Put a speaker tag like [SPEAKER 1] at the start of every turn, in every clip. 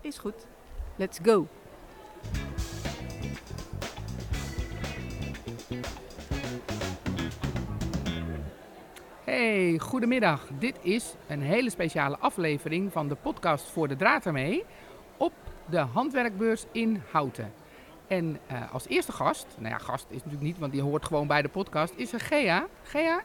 [SPEAKER 1] Is goed. Let's go.
[SPEAKER 2] Hey, goedemiddag. Dit is een hele speciale aflevering van de podcast voor de draad ermee op de handwerkbeurs in Houten. En eh, als eerste gast, nou ja, gast is natuurlijk niet, want die hoort gewoon bij de podcast, is er Gea. Gea,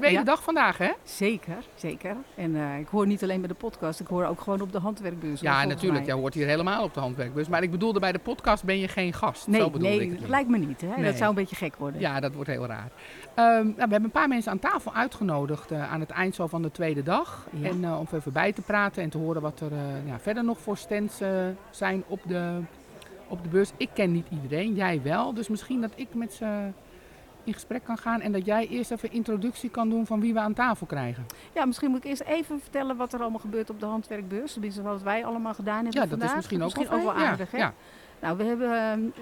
[SPEAKER 2] tweede
[SPEAKER 1] Ja.
[SPEAKER 2] dag vandaag hè?
[SPEAKER 1] Zeker, zeker. En eh, ik hoor niet alleen bij de podcast, ik hoor ook gewoon op de handwerkbeurs.
[SPEAKER 2] Ja, natuurlijk. Jij hoort hier helemaal op de handwerkbeurs. Maar ik bedoelde bij de podcast ben je geen gast.
[SPEAKER 1] Nee,
[SPEAKER 2] Zo bedoelde ik
[SPEAKER 1] nee
[SPEAKER 2] het
[SPEAKER 1] lijkt me niet. Hè?
[SPEAKER 2] Nee.
[SPEAKER 1] Dat zou een beetje gek worden.
[SPEAKER 2] Ja, dat wordt heel raar. Ehm, nou, we hebben een paar mensen aan tafel uitgenodigd eh, aan het eind zo van de tweede dag.
[SPEAKER 1] Ja.
[SPEAKER 2] En eh, om even bij te praten en te horen wat er ja, verder nog voor stands zijn op de, op de beurs. Ik ken niet iedereen, jij wel. Dus misschien dat ik met ze in gesprek kan gaan en dat jij eerst even introductie kan doen van wie we aan tafel krijgen.
[SPEAKER 1] Ja, misschien moet ik eerst even vertellen wat er allemaal gebeurt op de handwerkbeurs. Tenminste, wat wij allemaal gedaan hebben
[SPEAKER 2] Ja, dat
[SPEAKER 1] vandaag.
[SPEAKER 2] is misschien ook
[SPEAKER 1] misschien
[SPEAKER 2] wel fijn. Ja,
[SPEAKER 1] aardig, hè?
[SPEAKER 2] ja.
[SPEAKER 1] Nou, we hebben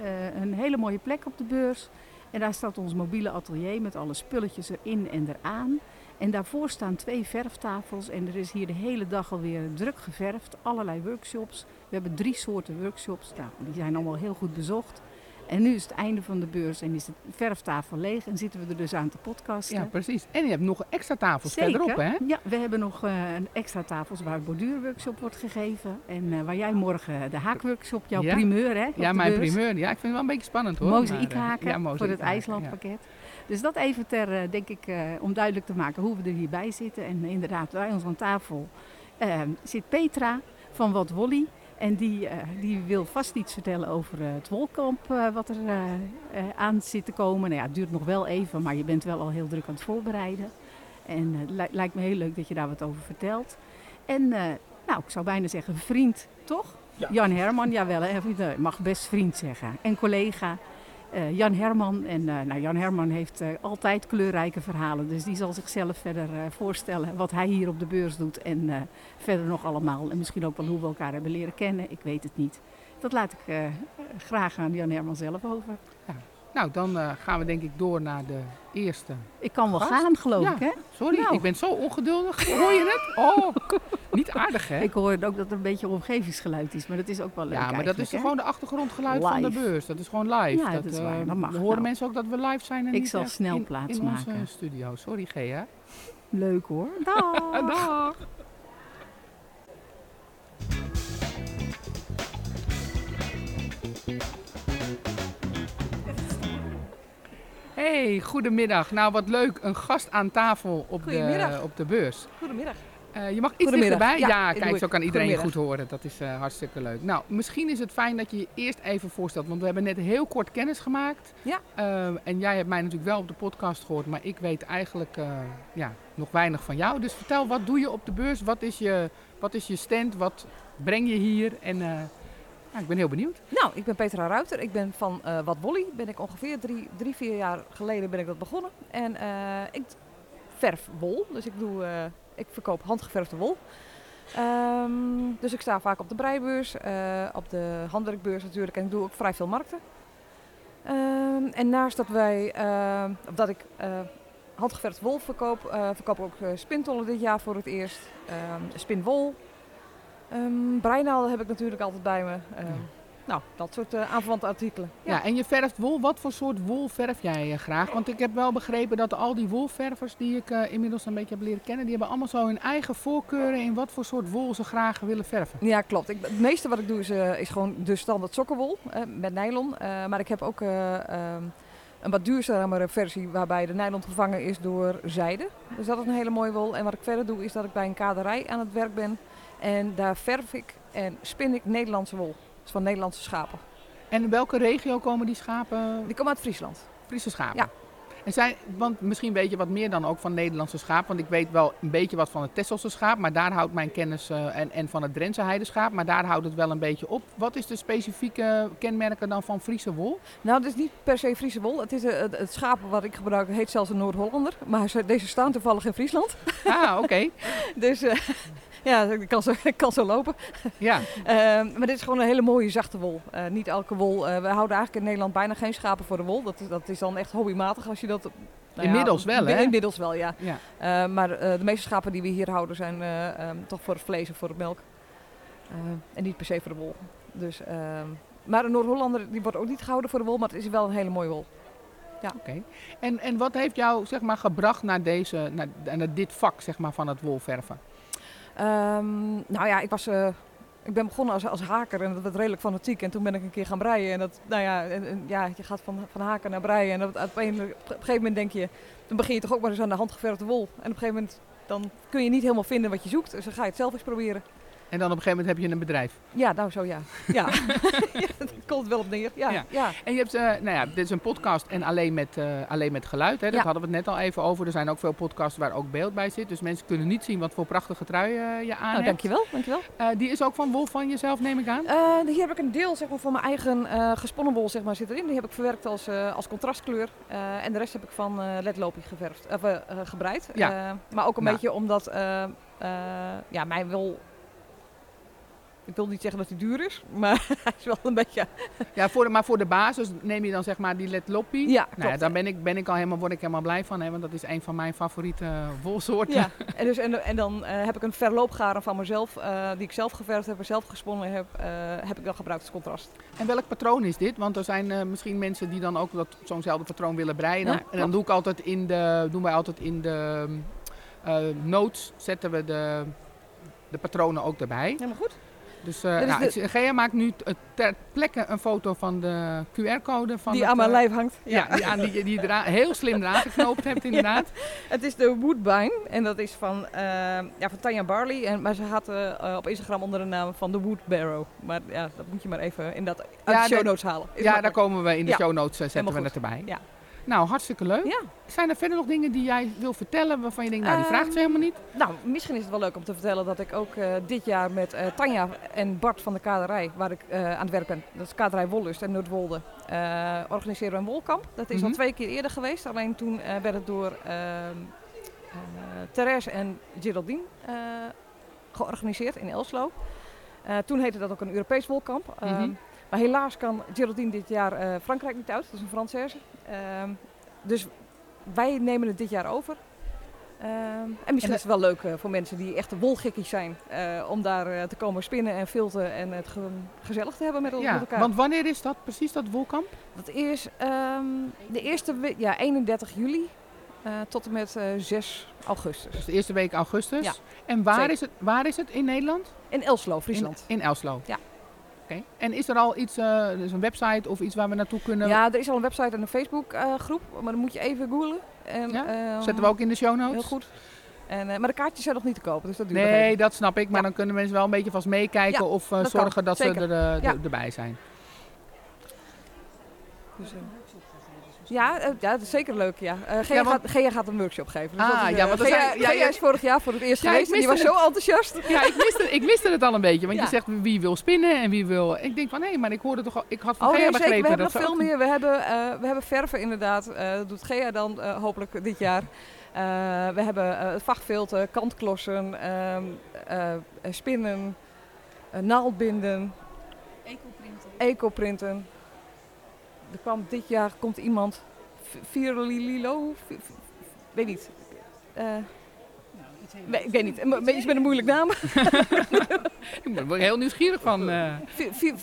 [SPEAKER 1] eh, een hele mooie plek op de beurs. En daar staat ons mobiele atelier met alle spulletjes erin en eraan. En daarvoor staan twee verftafels. En er is hier de hele dag alweer druk geverfd. Allerlei workshops. We hebben drie soorten workshops. Nou, die zijn allemaal heel goed bezocht. En nu is het einde van de beurs en is de verftafel leeg. En zitten we er dus aan te podcasten.
[SPEAKER 2] ja, precies. En je hebt nog extra tafels
[SPEAKER 1] Zeker.
[SPEAKER 2] verderop, hè?
[SPEAKER 1] Ja, we hebben nog eh, extra tafels waar borduurworkshop wordt gegeven. En eh, waar jij morgen de haakworkshop, jouw
[SPEAKER 2] Ja.
[SPEAKER 1] primeur hè,
[SPEAKER 2] Ja, mijn
[SPEAKER 1] beurs.
[SPEAKER 2] primeur. Ja, ik vind het wel een beetje spannend hoor.
[SPEAKER 1] Mozaïekhaken
[SPEAKER 2] Maar, eh, ja,
[SPEAKER 1] voor het
[SPEAKER 2] ja.
[SPEAKER 1] IJslandpakket. Dus dat even ter, eh, denk ik, eh, om duidelijk te maken hoe we er hierbij zitten. En inderdaad, bij ons aan tafel eh, zit Petra van Wat Wolly. En die, eh, die wil vast iets vertellen over eh, het wolkamp eh, wat er aan zit te komen. Nou ja, het duurt nog wel even, maar je bent wel al heel druk aan het voorbereiden. En het li- lijkt me heel leuk dat je daar wat over vertelt. En nou, ik zou bijna zeggen vriend, toch? Jan Herman, jawel, hè? je mag best vriend zeggen. En collega eh, Jan Herman. En eh, nou, Jan Herman heeft eh, altijd kleurrijke verhalen. Dus die zal zichzelf verder voorstellen wat hij hier op de beurs doet. En verder nog allemaal. En misschien ook wel hoe we elkaar hebben leren kennen. Ik weet het niet. Dat laat ik graag aan Jan Herman zelf over.
[SPEAKER 2] Nou, dan eh, gaan we denk ik door naar de eerste.
[SPEAKER 1] Ik kan wel
[SPEAKER 2] Gast?
[SPEAKER 1] gaan, geloof
[SPEAKER 2] Ja.
[SPEAKER 1] ik, hè?
[SPEAKER 2] Sorry,
[SPEAKER 1] Nou.
[SPEAKER 2] ik ben zo ongeduldig. Hoor je het? Oh, niet aardig hè?
[SPEAKER 1] Ik hoorde ook dat er een beetje omgevingsgeluid is. Maar dat is ook wel leuk
[SPEAKER 2] ja, maar dat is
[SPEAKER 1] hè?
[SPEAKER 2] gewoon de achtergrondgeluid van de beurs. Dat is gewoon live.
[SPEAKER 1] Ja, dat is waar.
[SPEAKER 2] eh,
[SPEAKER 1] Dat mag.
[SPEAKER 2] we horen
[SPEAKER 1] Nou.
[SPEAKER 2] mensen ook dat we live zijn en
[SPEAKER 1] Ik zal snel
[SPEAKER 2] in,
[SPEAKER 1] plaats
[SPEAKER 2] in
[SPEAKER 1] maken.
[SPEAKER 2] onze studio. Sorry Gea.
[SPEAKER 1] Leuk hoor. Dag.
[SPEAKER 2] Dag. Hey, goedemiddag. Nou, wat leuk. Een gast aan tafel op, de, op de beurs.
[SPEAKER 3] Goedemiddag.
[SPEAKER 2] Eh, je mag iets dichterbij. Ja, kijk, zo kan iedereen goed horen. Dat is eh, hartstikke leuk. Nou, misschien is het fijn dat je je eerst even voorstelt. Want we hebben net heel kort kennis gemaakt.
[SPEAKER 3] Ja.
[SPEAKER 2] Eh, en jij hebt mij natuurlijk wel op de podcast gehoord. Maar ik weet eigenlijk ja, nog weinig van jou. Dus vertel, wat doe je op de beurs? Wat is je, wat is je stand? Wat breng je hier? En ik ben heel benieuwd.
[SPEAKER 3] Nou, ik ben Petra Ruiter. Ik ben van eh Wat Wolly. Ben ik ongeveer drie, drie, vier jaar geleden ben ik dat begonnen. En eh, ik verf wol. Dus ik, doe, eh, ik verkoop handgeverfde wol. Ehm, dus ik sta vaak op de breibeurs, op de handwerkbeurs natuurlijk. En ik doe ook vrij veel markten. Ehm, en naast dat wij, dat ik handgeverfd wol verkoop, verkoop ik ook spintollen dit jaar voor het eerst. Ehm spinwol. Breinaalden heb ik natuurlijk altijd bij me. Ehm, Nou, dat soort eh, aanverwante artikelen.
[SPEAKER 2] Ja. en je verft wol. Wat voor soort wol verf jij eh, graag? Want ik heb wel begrepen dat al die wolververs die ik eh, inmiddels een beetje heb leren kennen, die hebben allemaal zo hun eigen voorkeuren in wat voor soort wol ze graag willen verven.
[SPEAKER 3] Ja, klopt. Ik, het meeste wat ik doe is, is gewoon de standaard sokkenwol met nylon. Maar ik heb ook eh, ehm, een wat duurzamere versie waarbij de nylon vervangen is door zijde. Dus dat is een hele mooie wol. En wat ik verder doe is dat ik bij een kaderij aan het werk ben. En daar verf ik en spin ik Nederlandse wol. Dus van Nederlandse schapen.
[SPEAKER 2] En in welke regio komen die schapen?
[SPEAKER 3] Die komen uit Friesland.
[SPEAKER 2] Friese schapen?
[SPEAKER 3] Ja.
[SPEAKER 2] En zijn, want misschien weet je wat meer dan ook van Nederlandse schaap. Want ik weet wel een beetje wat van het Tesselse schaap. Maar daar houdt mijn kennis. eh, en, en van het Drentse heideschaap. Maar daar houdt het wel een beetje op. Wat is de specifieke kenmerken dan van Friese wol?
[SPEAKER 3] Nou, het is niet per se Friese wol. Het, is, eh, het, schaap wat ik gebruik heet zelfs een Noord-Hollander. Maar ze- deze staan toevallig in Friesland.
[SPEAKER 2] Ah, oké.
[SPEAKER 3] Dus eh, ja, ik kan zo, kan zo lopen.
[SPEAKER 2] Ja.
[SPEAKER 3] Ehm, maar dit is gewoon een hele mooie zachte wol. Niet elke wol. we houden eigenlijk in Nederland bijna geen schapen voor de wol. Dat is, dat is dan echt hobbymatig als je dat... nou ja,
[SPEAKER 2] Inmiddels wel, hè?
[SPEAKER 3] Inmiddels wel, ja.
[SPEAKER 2] ja.
[SPEAKER 3] Eh, maar eh, de meeste schapen die we hier houden zijn eh, ehm, toch voor het vlees en voor het melk. En niet per se voor de wol. Dus, ehm, maar een Noord-Hollander die wordt ook niet gehouden voor de wol, maar het is wel een hele mooie wol.
[SPEAKER 2] Oké. En, en wat heeft jou zeg maar, gebracht naar, deze, naar, naar dit vak zeg maar, van het wolverven?
[SPEAKER 3] Ehm, nou ja, ik was... ik ben begonnen als, als haker en dat werd redelijk fanatiek. En toen ben ik een keer gaan breien. En dat, nou ja, ja je gaat van, van haken naar breien. En dat, op, een, op een gegeven moment denk je, dan begin je toch ook maar eens aan de handgeverfde wol. En op een gegeven moment dan kun je niet helemaal vinden wat je zoekt. Dus dan ga je het zelf eens proberen.
[SPEAKER 2] En dan op een gegeven moment heb je een bedrijf.
[SPEAKER 3] Ja, nou zo ja. Ja, ja dat komt wel op neer. Ja,
[SPEAKER 2] Ja.
[SPEAKER 3] ja.
[SPEAKER 2] En je hebt, eh, nou ja, dit is een podcast en alleen met, eh, alleen met geluid. Hè? Daar
[SPEAKER 3] Ja.
[SPEAKER 2] hadden we het net al even over. Er zijn ook veel podcasts waar ook beeld bij zit. Dus mensen kunnen niet zien wat voor prachtige trui eh, je aan
[SPEAKER 3] Nou,
[SPEAKER 2] hebt.
[SPEAKER 3] dankjewel, dankjewel.
[SPEAKER 2] Die is ook van wol van jezelf, neem ik aan?
[SPEAKER 3] Hier heb ik een deel zeg maar, van mijn eigen gesponnen wol zeg maar, zit erin. Die heb ik verwerkt als, als contrastkleur. En de rest heb ik van ledlopie geverfd, gebreid.
[SPEAKER 2] Ja.
[SPEAKER 3] Maar ook een
[SPEAKER 2] Nou.
[SPEAKER 3] beetje omdat ja, mijn wol... Ik wil niet zeggen dat hij duur is, maar hij is wel een beetje...
[SPEAKER 2] Ja, voor de, maar voor de basis neem je dan zeg maar die Let Loppie.
[SPEAKER 3] Ja,
[SPEAKER 2] Nou ja, daar ben ik, ben ik al helemaal, word ik helemaal blij van. Hè? Want dat is een van mijn favoriete eh, wolsoorten.
[SPEAKER 3] Ja, en, dus, en, en dan eh, heb ik een verloopgaren van mezelf, eh, die ik zelf geverfd heb en zelf gesponnen heb, eh, heb ik dan gebruikt als contrast.
[SPEAKER 2] En welk patroon is dit? Want er zijn eh, misschien mensen die dan ook dat, zo'nzelfde patroon willen breien.
[SPEAKER 3] Ja,
[SPEAKER 2] en dan doe ik altijd in de, doen wij altijd in de eh, notes zetten we de, de patronen ook erbij.
[SPEAKER 3] Helemaal goed.
[SPEAKER 2] Dus eh nou,
[SPEAKER 3] de-
[SPEAKER 2] Gea maakt nu t- ter plekke een foto van de QR-code. Van
[SPEAKER 3] die
[SPEAKER 2] het,
[SPEAKER 3] aan mijn
[SPEAKER 2] eh,
[SPEAKER 3] lijf hangt.
[SPEAKER 2] Ja, die, aan, die, die je eraan- heel slim eraan geknoopt hebt inderdaad.
[SPEAKER 3] Het is de Woodbine en dat is van, eh, ja, van Tanja Barley. En, maar ze had eh, op Instagram onder de naam van de Wood Barrow. Maar ja, dat moet je maar even in dat, uit
[SPEAKER 2] Ja,
[SPEAKER 3] de show notes halen. Is
[SPEAKER 2] Ja, daar komen we in de show notes, eh, zetten we het erbij.
[SPEAKER 3] Ja.
[SPEAKER 2] Nou, hartstikke leuk.
[SPEAKER 3] Ja.
[SPEAKER 2] Zijn er verder nog dingen die jij wil vertellen waarvan je denkt, nou die
[SPEAKER 3] Ehm,
[SPEAKER 2] vraagt ze helemaal niet?
[SPEAKER 3] Nou, misschien is het wel leuk om te vertellen dat ik ook eh, dit jaar met eh, Tanja en Bart van de Kaderij, waar ik eh, aan het werk ben, dat is Kaderij Wollust en Noordwolde, organiseren we een wolkamp. Dat is al
[SPEAKER 2] Mhm.
[SPEAKER 3] twee keer eerder geweest, alleen toen werd het door ehm eh, Therese en Geraldine georganiseerd in Elslo. Toen heette dat ook een Europees wolkamp. Ehm,
[SPEAKER 2] Mhm.
[SPEAKER 3] Maar helaas kan Geraldine dit jaar eh, Frankrijk niet uit, dat is een Française. Ehm, dus wij nemen het dit jaar over. Ehm, en misschien
[SPEAKER 2] En
[SPEAKER 3] is het wel leuk eh, voor mensen die echt wolgekkies zijn, eh, om daar te komen spinnen en filten en het ge- gezellig te hebben met,
[SPEAKER 2] Ja,
[SPEAKER 3] elkaar.
[SPEAKER 2] want wanneer is dat precies, dat wolkamp?
[SPEAKER 3] Dat is ehm, de eerste ja, 31 juli tot en met eh, 6 augustus.
[SPEAKER 2] Dus de eerste week augustus.
[SPEAKER 3] Ja,
[SPEAKER 2] En waar
[SPEAKER 3] zeker.
[SPEAKER 2] is, het, waar is het in Nederland?
[SPEAKER 3] In Elslo, Friesland.
[SPEAKER 2] In, in Elslo?
[SPEAKER 3] Ja.
[SPEAKER 2] Oké. En is er al iets, dus een website of iets waar we naartoe kunnen?
[SPEAKER 3] Ja, er is al een website en een Facebook eh, groep, maar dan moet je even googlen. En,
[SPEAKER 2] Ja?
[SPEAKER 3] ehm,
[SPEAKER 2] Zetten we ook in de show notes?
[SPEAKER 3] Heel goed. En, eh, maar de kaartjes zijn nog niet te kopen, dus dat duurt
[SPEAKER 2] Nee, dat snap ik. Maar
[SPEAKER 3] Ja.
[SPEAKER 2] dan kunnen mensen wel een beetje vast meekijken
[SPEAKER 3] Ja,
[SPEAKER 2] of
[SPEAKER 3] dat kan.
[SPEAKER 2] zorgen dat
[SPEAKER 3] Zeker.
[SPEAKER 2] ze er, erbij zijn.
[SPEAKER 3] Dus, eh, ja, eh, ja, dat is zeker leuk. Ja. Eh Gea,
[SPEAKER 2] Ja, want-
[SPEAKER 3] gaat, Gea gaat een workshop geven. Dus
[SPEAKER 2] Ah,
[SPEAKER 3] is,
[SPEAKER 2] ja,
[SPEAKER 3] eh,
[SPEAKER 2] want er
[SPEAKER 3] Gea,
[SPEAKER 2] zijn- ja,
[SPEAKER 3] Gea is vorig jaar voor het eerst geweest en die was zo enthousiast.
[SPEAKER 2] Ja, ik miste, ik miste het al een beetje. Want
[SPEAKER 3] Ja.
[SPEAKER 2] je zegt wie wil spinnen en wie wil... Ik denk van hé, maar ik hoorde toch al... Ik had van
[SPEAKER 3] Oh
[SPEAKER 2] Gea
[SPEAKER 3] nee, zeker.
[SPEAKER 2] begrepen
[SPEAKER 3] We hebben
[SPEAKER 2] dat
[SPEAKER 3] nog veel
[SPEAKER 2] ook-
[SPEAKER 3] meer. We hebben, eh, we hebben verven inderdaad. Eh, dat doet Gea dan eh, hopelijk dit jaar. Eh, we hebben eh vachtfilten, kantklossen, ehm, eh, eh, spinnen, naaldbinden, ecoprinten. Er kwam dit jaar komt iemand, V- Virolilo, V- V- nee, ik weet niet. Een beetje met een moeilijk naam.
[SPEAKER 2] Ik ben er heel nieuwsgierig van. eh.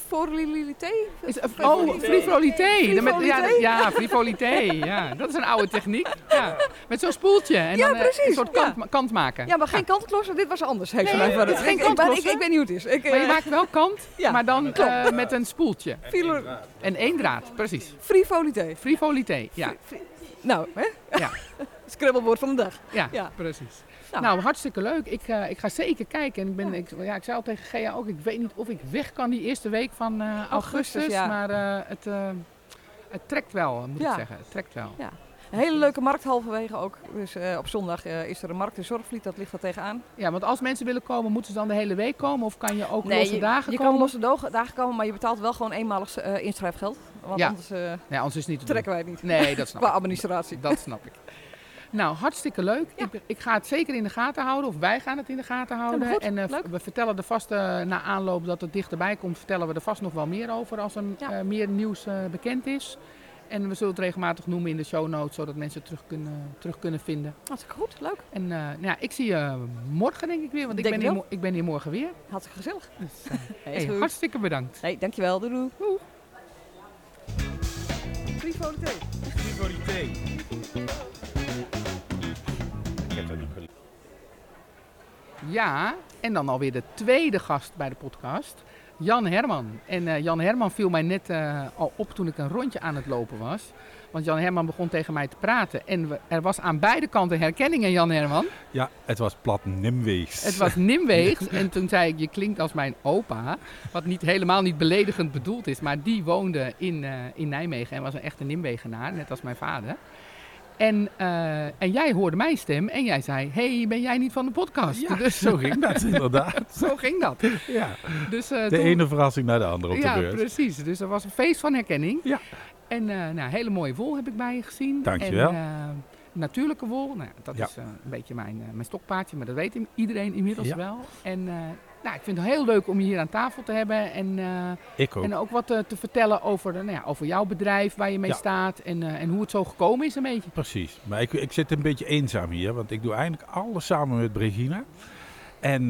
[SPEAKER 3] Forlilité?
[SPEAKER 2] Is, oh, frivolité. Ja,
[SPEAKER 3] Frivolité?
[SPEAKER 2] ja, frivolité. Ja, dat is een oude techniek. Ja. Met zo'n spoeltje. En
[SPEAKER 3] Ja,
[SPEAKER 2] dan eh,
[SPEAKER 3] precies,
[SPEAKER 2] een soort
[SPEAKER 3] ja.
[SPEAKER 2] kant, kant maken.
[SPEAKER 3] Ja, maar geen kantklossen. Dit was anders. Heeft
[SPEAKER 2] Nee, het geen
[SPEAKER 3] Ik- ik- ik, weet niet hoe het is. Ik,
[SPEAKER 2] Maar je
[SPEAKER 3] eh,
[SPEAKER 2] maakt wel kant,
[SPEAKER 3] Ja,
[SPEAKER 2] maar dan met een spoeltje. En één draad, precies.
[SPEAKER 3] frivolité.
[SPEAKER 2] Frivolité, ja.
[SPEAKER 3] Nou, hè?
[SPEAKER 2] Ja.
[SPEAKER 3] Scrabblewoord van de dag.
[SPEAKER 2] Ja,
[SPEAKER 3] Ja.
[SPEAKER 2] precies.
[SPEAKER 3] Nou.
[SPEAKER 2] Nou, hartstikke leuk. Ik, eh, ik ga zeker kijken. En ik, ben, ik, ja, ik zei al tegen Gea ook, ik weet niet of ik weg kan die eerste week van eh, augustus.
[SPEAKER 3] Augustus, ja.
[SPEAKER 2] Maar eh, het, het trekt wel, moet
[SPEAKER 3] Ja.
[SPEAKER 2] ik zeggen. Het trekt wel.
[SPEAKER 3] Een hele leuke markt halverwege ook. Dus op zondag is er een markt in Zorgvliet. Dat ligt er tegenaan.
[SPEAKER 2] Ja, want als mensen willen komen, moeten ze dan de hele week komen? Of kan je ook losse
[SPEAKER 3] je,
[SPEAKER 2] dagen
[SPEAKER 3] je
[SPEAKER 2] komen?
[SPEAKER 3] kan losse dagen komen, maar je betaalt wel gewoon eenmalig inschrijfgeld. Want
[SPEAKER 2] Ja.
[SPEAKER 3] anders
[SPEAKER 2] Nee, anders is het niet
[SPEAKER 3] trekken wij het niet.
[SPEAKER 2] Nee, dat snap
[SPEAKER 3] Qua
[SPEAKER 2] ik.
[SPEAKER 3] administratie.
[SPEAKER 2] Dat snap ik. Nou, hartstikke leuk.
[SPEAKER 3] Ja.
[SPEAKER 2] Ik, ik ga het zeker in de gaten houden, of wij gaan het in de gaten houden.
[SPEAKER 3] Helemaal goed,
[SPEAKER 2] en eh,
[SPEAKER 3] leuk.
[SPEAKER 2] we vertellen er vast eh, na aanloop dat het dichterbij komt, vertellen we er vast nog wel meer over als er
[SPEAKER 3] Ja.
[SPEAKER 2] eh, meer nieuws eh, bekend is. En we zullen het regelmatig noemen in de show notes, zodat mensen het terug kunnen, terug kunnen vinden.
[SPEAKER 3] Hartstikke goed, leuk.
[SPEAKER 2] En eh, nou ja, ik zie je morgen denk ik weer, want ik ben, hier, ik ben hier morgen weer.
[SPEAKER 3] Hartstikke gezellig.
[SPEAKER 2] Dus,
[SPEAKER 3] Hey,
[SPEAKER 2] hartstikke bedankt.
[SPEAKER 3] Hey, dankjewel. Doei doei. Drie voor de
[SPEAKER 2] Ja, en dan alweer de tweede gast bij de podcast, Jan Herman. En eh, Jan Herman viel mij net eh, al op toen ik een rondje aan het lopen was. Want Jan Herman begon tegen mij te praten. En we- er was aan beide kanten herkenning in Jan Herman.
[SPEAKER 4] Ja, het was plat Nimweegs.
[SPEAKER 2] Het was Nimweegs. En toen zei ik, je klinkt als mijn opa. Wat niet, helemaal niet beledigend bedoeld is. Maar die woonde in, eh, in Nijmegen en was een echte Nimwegenaar. Net als mijn vader. En, eh, en jij hoorde mijn stem en jij zei, hey, ben jij niet van de podcast?
[SPEAKER 4] Ja,
[SPEAKER 2] dus
[SPEAKER 4] zo ging dat inderdaad.
[SPEAKER 2] zo ging dat.
[SPEAKER 4] Ja,
[SPEAKER 2] Dus, eh,
[SPEAKER 4] de
[SPEAKER 2] toen-
[SPEAKER 4] ene verrassing naar de andere op
[SPEAKER 2] ja,
[SPEAKER 4] de beurt.
[SPEAKER 2] precies. Dus er was een feest van herkenning.
[SPEAKER 4] Ja.
[SPEAKER 2] En eh nou, hele mooie wol heb ik bij je gezien.
[SPEAKER 4] Dankjewel.
[SPEAKER 2] En, natuurlijke wol, nou, ja, dat
[SPEAKER 4] Ja.
[SPEAKER 2] is een beetje mijn, mijn stokpaardje, maar dat weet iedereen inmiddels
[SPEAKER 4] Ja.
[SPEAKER 2] wel. En nou, ik vind het heel leuk om je hier aan tafel te hebben. En, eh,
[SPEAKER 4] Ik ook.
[SPEAKER 2] en ook wat eh, te vertellen over, nou ja, over jouw bedrijf, waar je mee
[SPEAKER 4] Ja.
[SPEAKER 2] staat en, eh, en hoe het zo gekomen is een beetje.
[SPEAKER 4] Precies. Maar ik, ik zit een beetje eenzaam hier, want ik doe eigenlijk alles samen met Brigina. En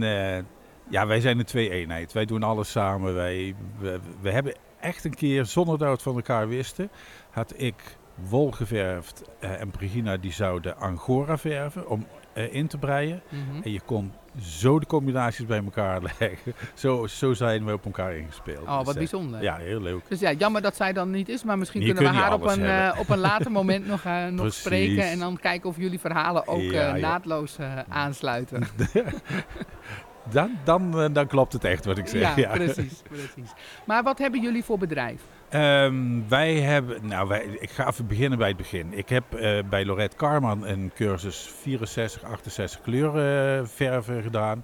[SPEAKER 4] ja, wij zijn een twee-eenheid. Wij doen alles samen. Wij, we, we hebben echt een keer, zonder dat we het van elkaar wisten, had ik wol geverfd eh, en Brigina die zou de angora verven om eh, in te breien.
[SPEAKER 2] Mhm.
[SPEAKER 4] En je kon zo de combinaties bij elkaar leggen. Zo, zo zijn we op elkaar ingespeeld.
[SPEAKER 2] Oh, wat bijzonder.
[SPEAKER 4] Ja, heel leuk.
[SPEAKER 2] Dus ja, jammer dat zij dan niet is, maar misschien kunnen we haar op een, eh, op een later moment nog, nog spreken en dan kijken of jullie verhalen ook
[SPEAKER 4] Ja,
[SPEAKER 2] naadloos aansluiten.
[SPEAKER 4] Dan, dan, dan klopt het echt wat ik zeg.
[SPEAKER 2] ja,
[SPEAKER 4] ja.
[SPEAKER 2] precies, precies. Maar wat hebben jullie voor bedrijf?
[SPEAKER 4] Ehm, wij hebben, nou, wij, ik ga even beginnen bij het begin. Ik heb eh, bij Lorette Karman een cursus 64, 68 kleuren eh, verven gedaan.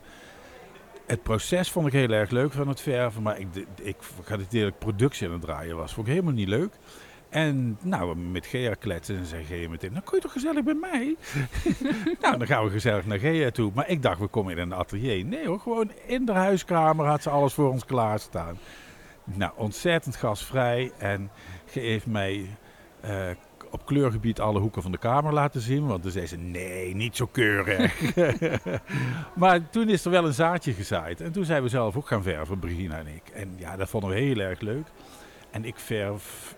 [SPEAKER 4] Het proces vond ik heel erg leuk van het verven, maar ik, ik had het ik productie aan het draaien was. Vond ik helemaal niet leuk. En nou, met Gea kletsen en zei Gea meteen, nou kun je toch gezellig bij mij? nou, dan gaan we gezellig naar Gea toe. Maar ik dacht, we komen in een atelier. Nee hoor, gewoon in de huiskamer had ze alles voor ons klaarstaan. Nou, ontzettend gasvrij. En heeft mij eh, op kleurgebied alle hoeken van de kamer laten zien. Want toen zei ze, nee, niet zo keurig. maar toen is er wel een zaadje gezaaid. En toen zijn we zelf ook gaan verven, Brigina en ik. En ja, dat vonden we heel erg leuk. En ik verf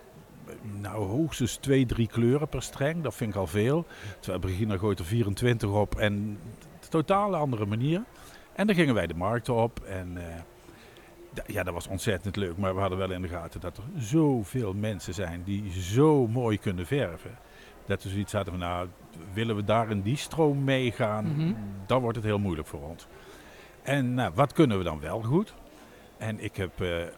[SPEAKER 4] nou hoogstens twee, drie kleuren per streng. Dat vind ik al veel. Terwijl Brigina gooit er 24 op en totaal andere manier. En dan gingen wij de markt op en... eh, ja, dat was ontzettend leuk. Maar we hadden wel in de gaten dat er zoveel mensen zijn die zo mooi kunnen verven. Dat we zoiets hadden van, nou, willen we daar in die stroom meegaan,
[SPEAKER 2] Mhm.
[SPEAKER 4] dan wordt het heel moeilijk voor ons. En nou, wat kunnen we dan wel goed? En ik heb eh, eh,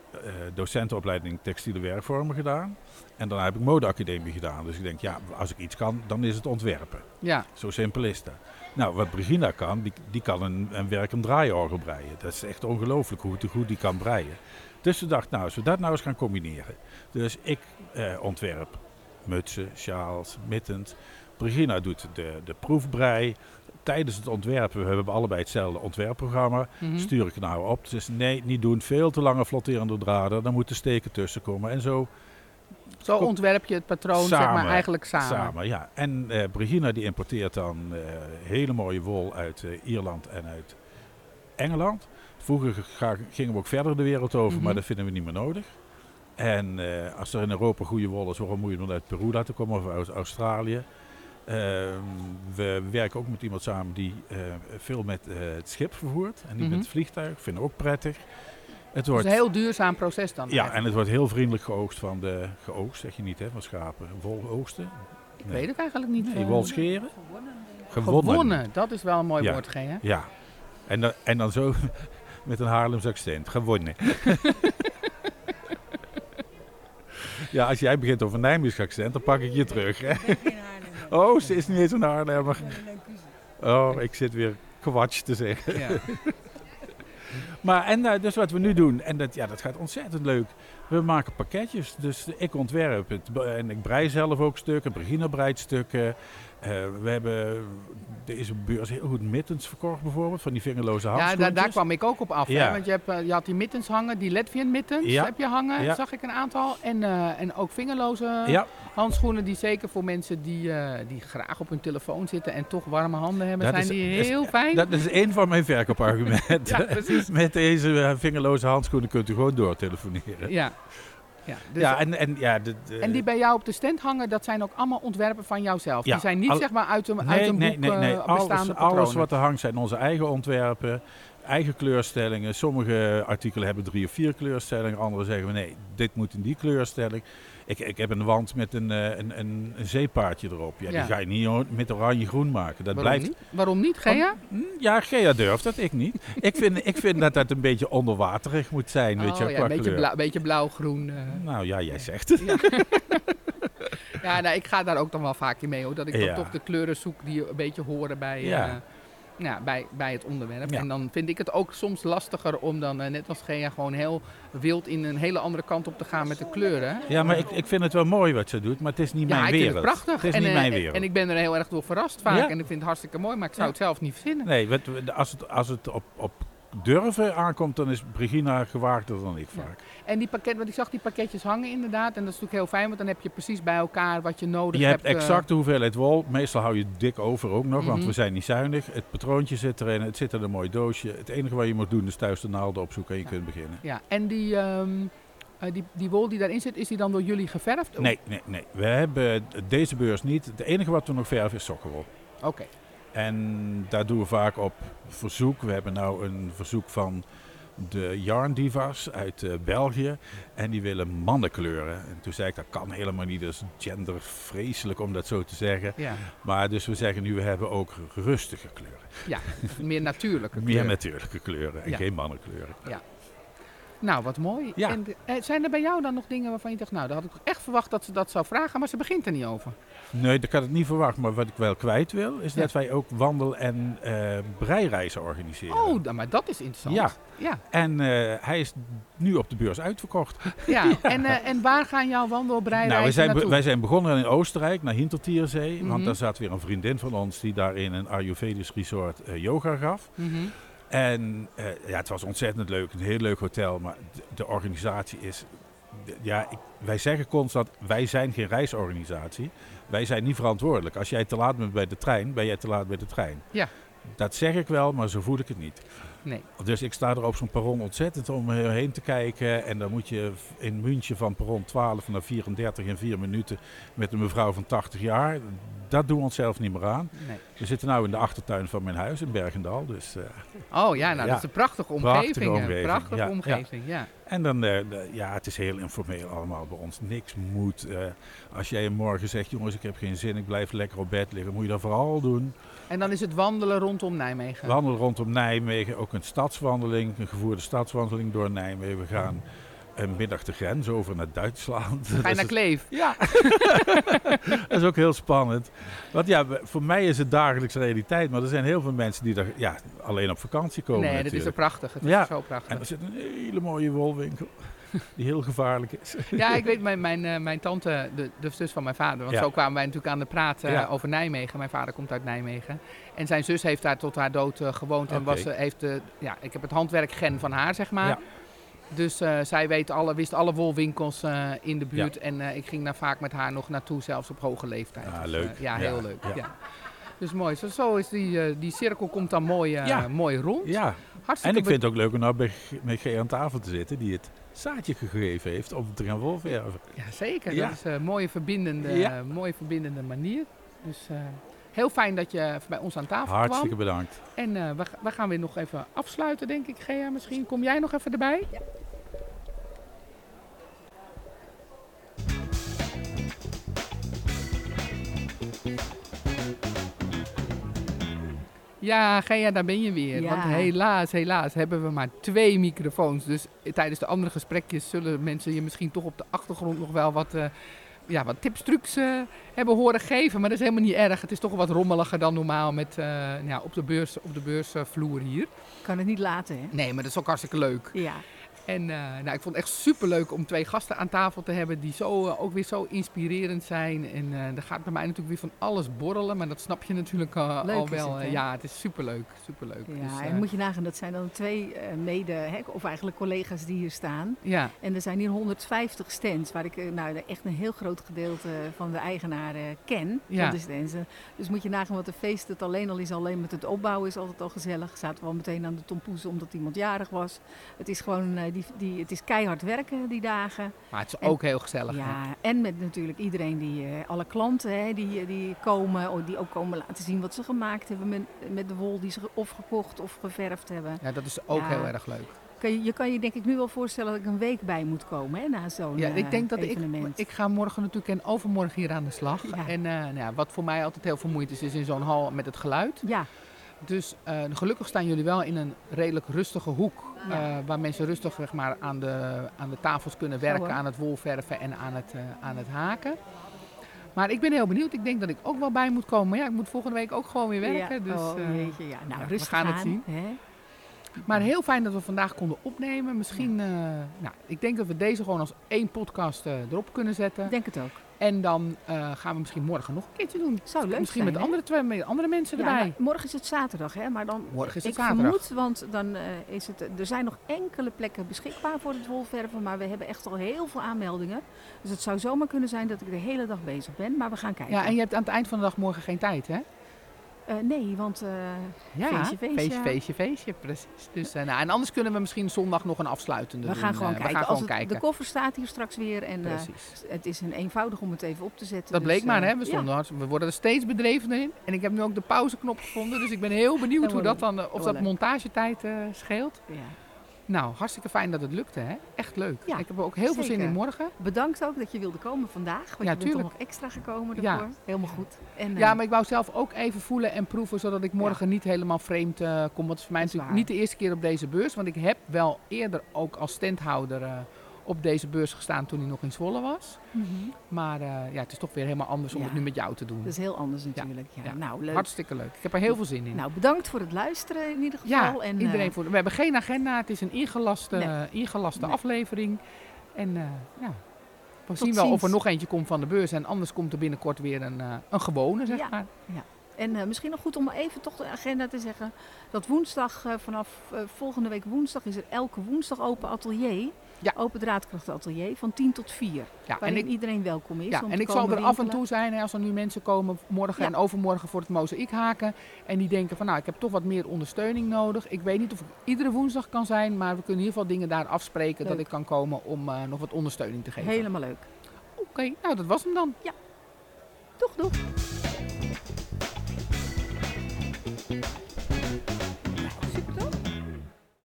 [SPEAKER 4] docentenopleiding textiele werkvormen gedaan. En daarna heb ik modeacademie gedaan. Dus ik denk, ja, als ik iets kan, dan is het ontwerpen.
[SPEAKER 2] Ja,
[SPEAKER 4] Zo simpel is dat. Nou, wat Brigina kan, die, die kan een, een werk een draaiorgel breien. Dat is echt ongelooflijk hoe goed die kan breien. Dus we dachten, nou, als we dat nou eens gaan combineren. Dus ik eh, ontwerp mutsen, sjaals, mittens. Brigina doet de, de proefbrei. Tijdens het ontwerpen, we hebben allebei hetzelfde ontwerpprogramma.
[SPEAKER 2] mhm.
[SPEAKER 4] Stuur ik het nou op. Dus nee, niet doen. Veel te lange flotterende draden. Dan moeten steken tussen komen. En zo
[SPEAKER 2] zo ontwerp je het patroon zeg maar eigenlijk samen.
[SPEAKER 4] Samen, ja. En eh Brigina die importeert dan eh, hele mooie wol uit eh, Ierland en uit Engeland. Vroeger ga- gingen we ook verder de wereld over,
[SPEAKER 2] Mhm.
[SPEAKER 4] maar dat vinden we niet meer nodig. En als er in Europa goede wol is, waarom moet je dan uit Peru laten komen of uit Australië? Ehm, we werken ook met iemand samen die veel met het schip vervoert en niet
[SPEAKER 2] Mhm.
[SPEAKER 4] met het vliegtuig. Vinden we ook prettig. Het
[SPEAKER 2] Het
[SPEAKER 4] wordt,
[SPEAKER 2] is een heel duurzaam proces dan.
[SPEAKER 4] ja,
[SPEAKER 2] eigenlijk.
[SPEAKER 4] en het wordt heel vriendelijk geoogst van de geoogst, zeg je niet hè, van schapen. Wol oogsten.
[SPEAKER 2] Ik weet het eigenlijk niet.
[SPEAKER 4] Nee,
[SPEAKER 2] eh,
[SPEAKER 4] wol scheren.
[SPEAKER 2] gewonnen. dat is wel een mooi
[SPEAKER 4] Ja.
[SPEAKER 2] woord, G, hè?
[SPEAKER 4] Ja. En dan, en dan zo met een Haarlems accent. Gewonnen. ja, als jij begint over een Nijmeegs accent, dan pak ik je terug. Hè? Oh, ze is niet eens een Haarlemmer. Oh, ik zit weer kwatsch te zeggen.
[SPEAKER 2] Ja.
[SPEAKER 4] Maar en eh, dus wat we nu doen, en dat, ja, dat gaat ontzettend leuk. We maken pakketjes. Dus ik ontwerp het. En ik brei zelf ook stukken. Brigina breidt stukken. Eh, we hebben deze beurs heel goed mittens verkocht bijvoorbeeld. Van die vingerloze
[SPEAKER 2] Ja,
[SPEAKER 4] handschoentjes.
[SPEAKER 2] daar, daar kwam ik ook op af. Hè?
[SPEAKER 4] Ja.
[SPEAKER 2] Want je, hebt, eh, je had die mittens hangen, die Latvian mittens
[SPEAKER 4] Ja.
[SPEAKER 2] heb je hangen,
[SPEAKER 4] Ja.
[SPEAKER 2] zag ik een aantal. En, eh, en ook vingerloze
[SPEAKER 4] Ja,
[SPEAKER 2] handschoenen die zeker voor mensen die, die graag op hun telefoon zitten en toch warme handen hebben,
[SPEAKER 4] Dat
[SPEAKER 2] zijn
[SPEAKER 4] is-
[SPEAKER 2] die
[SPEAKER 4] is-
[SPEAKER 2] heel fijn.
[SPEAKER 4] Dat is één van mijn verkoopargumenten.
[SPEAKER 2] Ja, precies.
[SPEAKER 4] Met deze vingerloze handschoenen kunt u gewoon doortelefoneren.
[SPEAKER 2] Ja. Ja, dus
[SPEAKER 4] ja, en, en, ja, de, de-
[SPEAKER 2] En die bij jou op de stand hangen, dat zijn ook allemaal ontwerpen van jouzelf.
[SPEAKER 4] Ja,
[SPEAKER 2] die zijn niet
[SPEAKER 4] al-
[SPEAKER 2] zeg maar uit een,
[SPEAKER 4] nee,
[SPEAKER 2] uit een
[SPEAKER 4] nee,
[SPEAKER 2] boek
[SPEAKER 4] nee, nee.
[SPEAKER 2] eh,
[SPEAKER 4] Alles,
[SPEAKER 2] patronen.
[SPEAKER 4] alles wat er hangt zijn onze eigen ontwerpen, eigen kleurstellingen. Sommige artikelen hebben drie of vier kleurstellingen, andere zeggen we nee, dit moet in die kleurstelling. Ik, ik heb een wand met een, eh, een, een, een zeepaardje erop. Ja,
[SPEAKER 2] Ja.
[SPEAKER 4] Die ga je niet met oranje-groen maken. Dat
[SPEAKER 2] Waarom
[SPEAKER 4] blijft.
[SPEAKER 2] niet? Waarom niet, Gea?
[SPEAKER 4] Hm, Ja, Gea durft dat, ik niet. ik, vind, ik vind dat dat een beetje onderwaterig moet zijn, weet je,
[SPEAKER 2] oh, ja, een beetje, blauw, beetje blauw-groen. eh.
[SPEAKER 4] Nou ja, jij zegt het.
[SPEAKER 2] Ja, nou, ik ga daar ook dan wel vaak in mee hoor. Dat ik dan
[SPEAKER 4] Ja.
[SPEAKER 2] toch de kleuren zoek die een beetje horen bij,
[SPEAKER 4] Ja.
[SPEAKER 2] Ja, bij, bij het onderwerp.
[SPEAKER 4] Ja.
[SPEAKER 2] En dan vind ik het ook soms lastiger om dan, eh, net als Gea, gewoon heel wild in een hele andere kant op te gaan met de kleuren.
[SPEAKER 4] Ja, maar ik, ik vind het wel mooi wat ze doet, maar het is niet
[SPEAKER 2] Ja,
[SPEAKER 4] mijn
[SPEAKER 2] ik
[SPEAKER 4] wereld.
[SPEAKER 2] vind het prachtig.
[SPEAKER 4] Het is
[SPEAKER 2] en,
[SPEAKER 4] niet
[SPEAKER 2] eh,
[SPEAKER 4] mijn wereld.
[SPEAKER 2] En ik ben er heel erg door verrast vaak.
[SPEAKER 4] Ja.
[SPEAKER 2] En ik vind het hartstikke mooi, maar ik zou het zelf niet verzinnen.
[SPEAKER 4] Nee, als het, als het op, op durven aankomt, dan is Brigina gewaagder dan ik
[SPEAKER 2] Ja.
[SPEAKER 4] vaak.
[SPEAKER 2] En die pakket, want ik zag die pakketjes hangen inderdaad. En dat is natuurlijk heel fijn, want dan heb je precies bij elkaar wat je nodig
[SPEAKER 4] Je hebt
[SPEAKER 2] hebt. eh,
[SPEAKER 4] exact de hoeveelheid wol. Meestal hou je dik over ook nog, want
[SPEAKER 2] Mhm.
[SPEAKER 4] we zijn niet zuinig. Het patroontje zit erin, het zit in een mooi doosje. Het enige wat je moet doen is thuis de naalden opzoeken en je
[SPEAKER 2] Ja.
[SPEAKER 4] kunt beginnen.
[SPEAKER 2] Ja, en die, ehm, eh, die, die wol die daarin zit, is die dan door jullie geverfd?
[SPEAKER 4] Nee, nee, nee. We hebben deze beurs niet. Het enige wat we nog verven is sokkenwol.
[SPEAKER 2] Oké.
[SPEAKER 4] En daar doen we vaak op verzoek. We hebben nou een verzoek van de Yarn Divas uit eh, België. En die willen mannenkleuren. En toen zei ik, dat kan helemaal niet. Dat is gendervreselijk om dat zo te zeggen.
[SPEAKER 2] Ja,
[SPEAKER 4] Maar dus we zeggen nu, we hebben ook rustige kleuren.
[SPEAKER 2] ja, meer natuurlijke
[SPEAKER 4] Meer
[SPEAKER 2] kleur.
[SPEAKER 4] natuurlijke kleuren en
[SPEAKER 2] Ja.
[SPEAKER 4] geen mannenkleuren.
[SPEAKER 2] Nou, wat mooi.
[SPEAKER 4] Ja.
[SPEAKER 2] En eh, zijn er bij jou dan nog dingen waarvan je dacht, nou, daar had ik echt verwacht dat ze dat zou vragen, maar ze begint er niet over.
[SPEAKER 4] Nee, ik had het niet verwacht. Maar wat ik wel kwijt wil, is
[SPEAKER 2] Ja.
[SPEAKER 4] dat wij ook wandel- en eh breireizen organiseren.
[SPEAKER 2] Oh, dan- maar dat is interessant.
[SPEAKER 4] Ja.
[SPEAKER 2] Ja,
[SPEAKER 4] En eh, hij is nu op de beurs uitverkocht.
[SPEAKER 2] ja. En, eh, en waar gaan jouw wandelbreireizen
[SPEAKER 4] Nou, wij zijn,
[SPEAKER 2] naartoe?
[SPEAKER 4] wij zijn begonnen in Oostenrijk, naar Hintertierzee.
[SPEAKER 2] Mhm.
[SPEAKER 4] Want daar zat weer een vriendin van ons die daar in een Ayurvedisch resort eh, yoga gaf.
[SPEAKER 2] Mhm.
[SPEAKER 4] En eh, ja, het was ontzettend leuk, een heel leuk hotel. Maar de, de organisatie is... de- ja, ik- wij zeggen constant, wij zijn geen reisorganisatie. Wij zijn niet verantwoordelijk. Als jij te laat bent bij de trein, ben jij te laat bij de trein.
[SPEAKER 2] Ja.
[SPEAKER 4] Dat zeg ik wel, maar zo voel ik het niet.
[SPEAKER 2] Nee.
[SPEAKER 4] Dus ik sta er op zo'n perron ontzettend om heen te kijken. En dan moet je in München van perron 12 naar 34 in 4 minuten met een mevrouw van 80 jaar. Dat doen we onszelf niet meer aan.
[SPEAKER 2] nee.
[SPEAKER 4] We zitten nu in de achtertuin van mijn huis in Bergendal. Dus, eh,
[SPEAKER 2] Oh ja, nou,
[SPEAKER 4] Ja.
[SPEAKER 2] dat is een prachtige
[SPEAKER 4] Prachtige
[SPEAKER 2] omgeving. hè.
[SPEAKER 4] omgeving,
[SPEAKER 2] Prachtige
[SPEAKER 4] ja, ja.
[SPEAKER 2] omgeving, ja.
[SPEAKER 4] en dan, eh, ja, het is heel informeel allemaal bij ons. Niks moet. eh, als jij morgen zegt, jongens, ik heb geen zin, ik blijf lekker op bed liggen, moet je dat vooral doen.
[SPEAKER 2] En dan is het wandelen rondom Nijmegen.
[SPEAKER 4] Wandelen rondom Nijmegen, ook een stadswandeling, een gevoerde stadswandeling door Nijmegen. We gaan een middag de grens over naar Duitsland.
[SPEAKER 2] Ga naar Kleef?
[SPEAKER 4] Ja, dat is ook heel spannend. Want ja, voor mij is het dagelijks realiteit, maar er zijn heel veel mensen die daar ja, alleen op vakantie komen.
[SPEAKER 2] Nee, dat is
[SPEAKER 4] natuurlijk.
[SPEAKER 2] zo prachtig. Het
[SPEAKER 4] Ja.
[SPEAKER 2] is zo
[SPEAKER 4] En
[SPEAKER 2] prachtig.
[SPEAKER 4] er zit een hele mooie wolwinkel, die heel gevaarlijk is.
[SPEAKER 2] Ja, ik weet, mijn, mijn, eh, mijn tante, de, de zus van mijn vader, want
[SPEAKER 4] Ja.
[SPEAKER 2] zo kwamen wij natuurlijk aan de praat eh,
[SPEAKER 4] Ja.
[SPEAKER 2] over Nijmegen. Mijn vader komt uit Nijmegen. En zijn zus heeft daar tot haar dood eh, gewoond. En was, heeft, ja, ik heb het handwerkgen van haar, zeg maar. Dus eh, zij weet alle, wist alle wolwinkels eh, in de buurt. En eh, ik ging daar vaak met haar nog naartoe, zelfs op hoge leeftijd.
[SPEAKER 4] Ah,
[SPEAKER 2] Dus,
[SPEAKER 4] leuk.
[SPEAKER 2] ja,
[SPEAKER 4] Ja,
[SPEAKER 2] heel leuk. Ja. Dus mooi. Zo, zo is die, die cirkel komt dan mooi, mooi rond.
[SPEAKER 4] Ja, en
[SPEAKER 2] Hartstikke
[SPEAKER 4] ik vind het ook leuk om nou bij, met G aan tafel te zitten, die het zaadje gegeven heeft om te gaan wolverven.
[SPEAKER 2] Ja, zeker.
[SPEAKER 4] Ja.
[SPEAKER 2] Dat is een mooie verbindende, mooie verbindende manier. Dus heel fijn dat je bij ons aan tafel
[SPEAKER 4] Hartstikke
[SPEAKER 2] kwam.
[SPEAKER 4] bedankt.
[SPEAKER 2] En eh, we, we gaan weer nog even afsluiten, denk ik, Gea. Misschien kom jij nog even erbij? Ja, Gea, daar ben je weer.
[SPEAKER 1] Ja.
[SPEAKER 2] Want helaas, helaas hebben we maar twee microfoons. Dus tijdens de andere gesprekjes zullen mensen je misschien toch op de achtergrond nog wel wat, eh, ja, wat tips, trucs eh, hebben horen geven. Maar dat is helemaal niet erg. Het is toch wat rommeliger dan normaal met, eh, ja, op de, beurs, op de beursvloer hier.
[SPEAKER 1] Kan het niet laten, hè?
[SPEAKER 2] Nee, maar dat is ook hartstikke leuk.
[SPEAKER 1] Ja.
[SPEAKER 2] En eh, nou, ik vond het echt superleuk om twee gasten aan tafel te hebben die zo, eh, ook weer zo inspirerend zijn. En eh er gaat bij mij natuurlijk weer van alles borrelen, maar dat snap je natuurlijk al wel.
[SPEAKER 1] het,
[SPEAKER 2] ja, het is superleuk, superleuk.
[SPEAKER 1] Ja,
[SPEAKER 2] Dus,
[SPEAKER 1] en moet je nagaan, dat zijn dan twee mede, hè, of eigenlijk collega's die hier staan.
[SPEAKER 2] ja,
[SPEAKER 1] En er zijn hier 150 stands, waar ik nou, echt een heel groot gedeelte van de eigenaren ken.
[SPEAKER 2] Ja.
[SPEAKER 1] Van de stands. Dus moet je nagaan wat een feest het alleen al is. Alleen met het opbouwen is altijd al gezellig. Zaten we al meteen aan de tompoes omdat iemand jarig was. Het is gewoon, die, die, het is keihard werken die dagen.
[SPEAKER 2] maar het is
[SPEAKER 1] En-
[SPEAKER 2] ook heel gezellig. hè?
[SPEAKER 1] Ja, en met natuurlijk iedereen die, eh, alle klanten hè, die, die komen, oh, die ook komen laten zien wat ze gemaakt hebben met, met de wol die ze of gekocht of geverfd hebben.
[SPEAKER 2] Ja, dat is ook
[SPEAKER 1] Ja.
[SPEAKER 2] heel erg leuk.
[SPEAKER 1] Kan je, je kan je denk ik nu wel voorstellen dat ik een week bij moet komen hè, na zo'n
[SPEAKER 2] Ja, ik
[SPEAKER 1] eh,
[SPEAKER 2] denk dat ik,
[SPEAKER 1] evenement.
[SPEAKER 2] ik ga morgen natuurlijk en overmorgen hier aan de slag.
[SPEAKER 1] Ja.
[SPEAKER 2] En eh, nou ja, wat voor mij altijd heel vermoeiend is, is in zo'n hal met het geluid.
[SPEAKER 1] Ja,
[SPEAKER 2] Dus eh, gelukkig staan jullie wel in een redelijk rustige hoek.
[SPEAKER 1] Ja.
[SPEAKER 2] eh, waar mensen rustig zeg maar, aan, de, aan de tafels kunnen werken, aan het wolverven en aan het, eh, aan het haken. Maar ik ben heel benieuwd. Ik denk dat ik ook wel bij moet komen. Maar ja, ik moet volgende week ook gewoon weer werken.
[SPEAKER 1] Ja.
[SPEAKER 2] Dus,
[SPEAKER 1] oh, jeetje, ja. Nou,
[SPEAKER 2] ja, we gaan het zien.
[SPEAKER 1] Hè?
[SPEAKER 2] maar heel fijn dat we vandaag konden opnemen. Misschien, nou, ik denk dat we deze gewoon als één podcast erop kunnen zetten.
[SPEAKER 1] Ik denk het ook.
[SPEAKER 2] En dan eh, gaan we misschien morgen nog een keertje doen.
[SPEAKER 1] Zou leuk
[SPEAKER 2] misschien
[SPEAKER 1] zijn,
[SPEAKER 2] met andere, twee, met andere mensen
[SPEAKER 1] Ja,
[SPEAKER 2] erbij.
[SPEAKER 1] morgen is het zaterdag, hè? Maar dan,
[SPEAKER 2] Morgen is het
[SPEAKER 1] ik
[SPEAKER 2] zaterdag.
[SPEAKER 1] vermoed, want dan eh, is het, er zijn nog enkele plekken beschikbaar voor het wolverven, maar we hebben echt al heel veel aanmeldingen. Dus het zou zomaar kunnen zijn dat ik de hele dag bezig ben, maar we gaan kijken.
[SPEAKER 2] Ja, en je hebt aan het eind van de dag morgen geen tijd, hè?
[SPEAKER 1] Eh, nee, want eh,
[SPEAKER 2] Ja,
[SPEAKER 1] Feestje, feestje.
[SPEAKER 2] feestje, feestje, feestje, precies. Dus, eh, nou, en anders kunnen we misschien zondag nog een afsluitende
[SPEAKER 1] we
[SPEAKER 2] doen.
[SPEAKER 1] gaan gewoon kijken.
[SPEAKER 2] We gaan gewoon
[SPEAKER 1] het-
[SPEAKER 2] kijken.
[SPEAKER 1] De koffer staat hier straks weer en het is een eenvoudig om het even op te zetten.
[SPEAKER 2] Dat
[SPEAKER 1] dus,
[SPEAKER 2] bleek maar, hè? We, stonden hard- we worden er steeds bedrevener in. En ik heb nu ook de pauzeknop gevonden. Dus ik ben heel benieuwd hoe dat dan, of dat montagetijd scheelt.
[SPEAKER 1] Ja.
[SPEAKER 2] Nou, hartstikke fijn dat het lukte, hè? Echt leuk.
[SPEAKER 1] Ja,
[SPEAKER 2] ik heb ook heel veel zin in morgen.
[SPEAKER 1] Bedankt ook dat je wilde komen vandaag. Want
[SPEAKER 2] Ja,
[SPEAKER 1] je bent toch nog extra gekomen
[SPEAKER 2] Ja.
[SPEAKER 1] daarvoor. Helemaal goed. En, eh,
[SPEAKER 2] Ja, maar ik wou zelf ook even voelen en proeven, zodat ik morgen niet helemaal vreemd eh, kom. Want het is voor mij natuurlijk niet de eerste keer op deze beurs. Want ik heb wel eerder ook als standhouder eh, op deze beurs gestaan toen hij nog in Zwolle was.
[SPEAKER 1] mhm.
[SPEAKER 2] Maar eh, ja, het is toch weer helemaal anders om
[SPEAKER 1] Ja.
[SPEAKER 2] het nu met jou te doen.
[SPEAKER 1] Dat is heel anders natuurlijk. Ja,
[SPEAKER 2] ja.
[SPEAKER 1] Nou, leuk.
[SPEAKER 2] Hartstikke leuk. Ik heb er heel veel zin in.
[SPEAKER 1] Nou, bedankt voor het luisteren in ieder
[SPEAKER 2] ja,
[SPEAKER 1] geval. en,
[SPEAKER 2] iedereen
[SPEAKER 1] eh,
[SPEAKER 2] voor. We hebben geen agenda. Het is een ingelaste,
[SPEAKER 1] Nee.
[SPEAKER 2] eh, ingelaste
[SPEAKER 1] Nee.
[SPEAKER 2] aflevering. En ja, we zien wel of er nog eentje komt van de beurs. En anders komt er binnenkort weer een, een gewone, zeg
[SPEAKER 1] Ja. En eh, misschien nog goed om even toch de agenda te zeggen. Dat woensdag, eh, vanaf eh, volgende week woensdag, is er elke woensdag open atelier.
[SPEAKER 2] Ja.
[SPEAKER 1] Open draadkrachtatelier van 10 tot 4.
[SPEAKER 2] Ja, en
[SPEAKER 1] Waarin
[SPEAKER 2] ik,
[SPEAKER 1] iedereen welkom is.
[SPEAKER 2] Ja, en ik zal er af en toe zijn hè, als er nu mensen komen morgen
[SPEAKER 1] Ja.
[SPEAKER 2] en overmorgen voor het mozaïek haken. En die denken van nou, ik heb toch wat meer ondersteuning nodig. Ik weet niet of ik iedere woensdag kan zijn, maar we kunnen in ieder geval dingen daar afspreken dat ik kan komen om nog wat ondersteuning te geven.
[SPEAKER 1] Helemaal leuk.
[SPEAKER 2] Oké, nou dat was hem dan.
[SPEAKER 1] Doeg, doeg.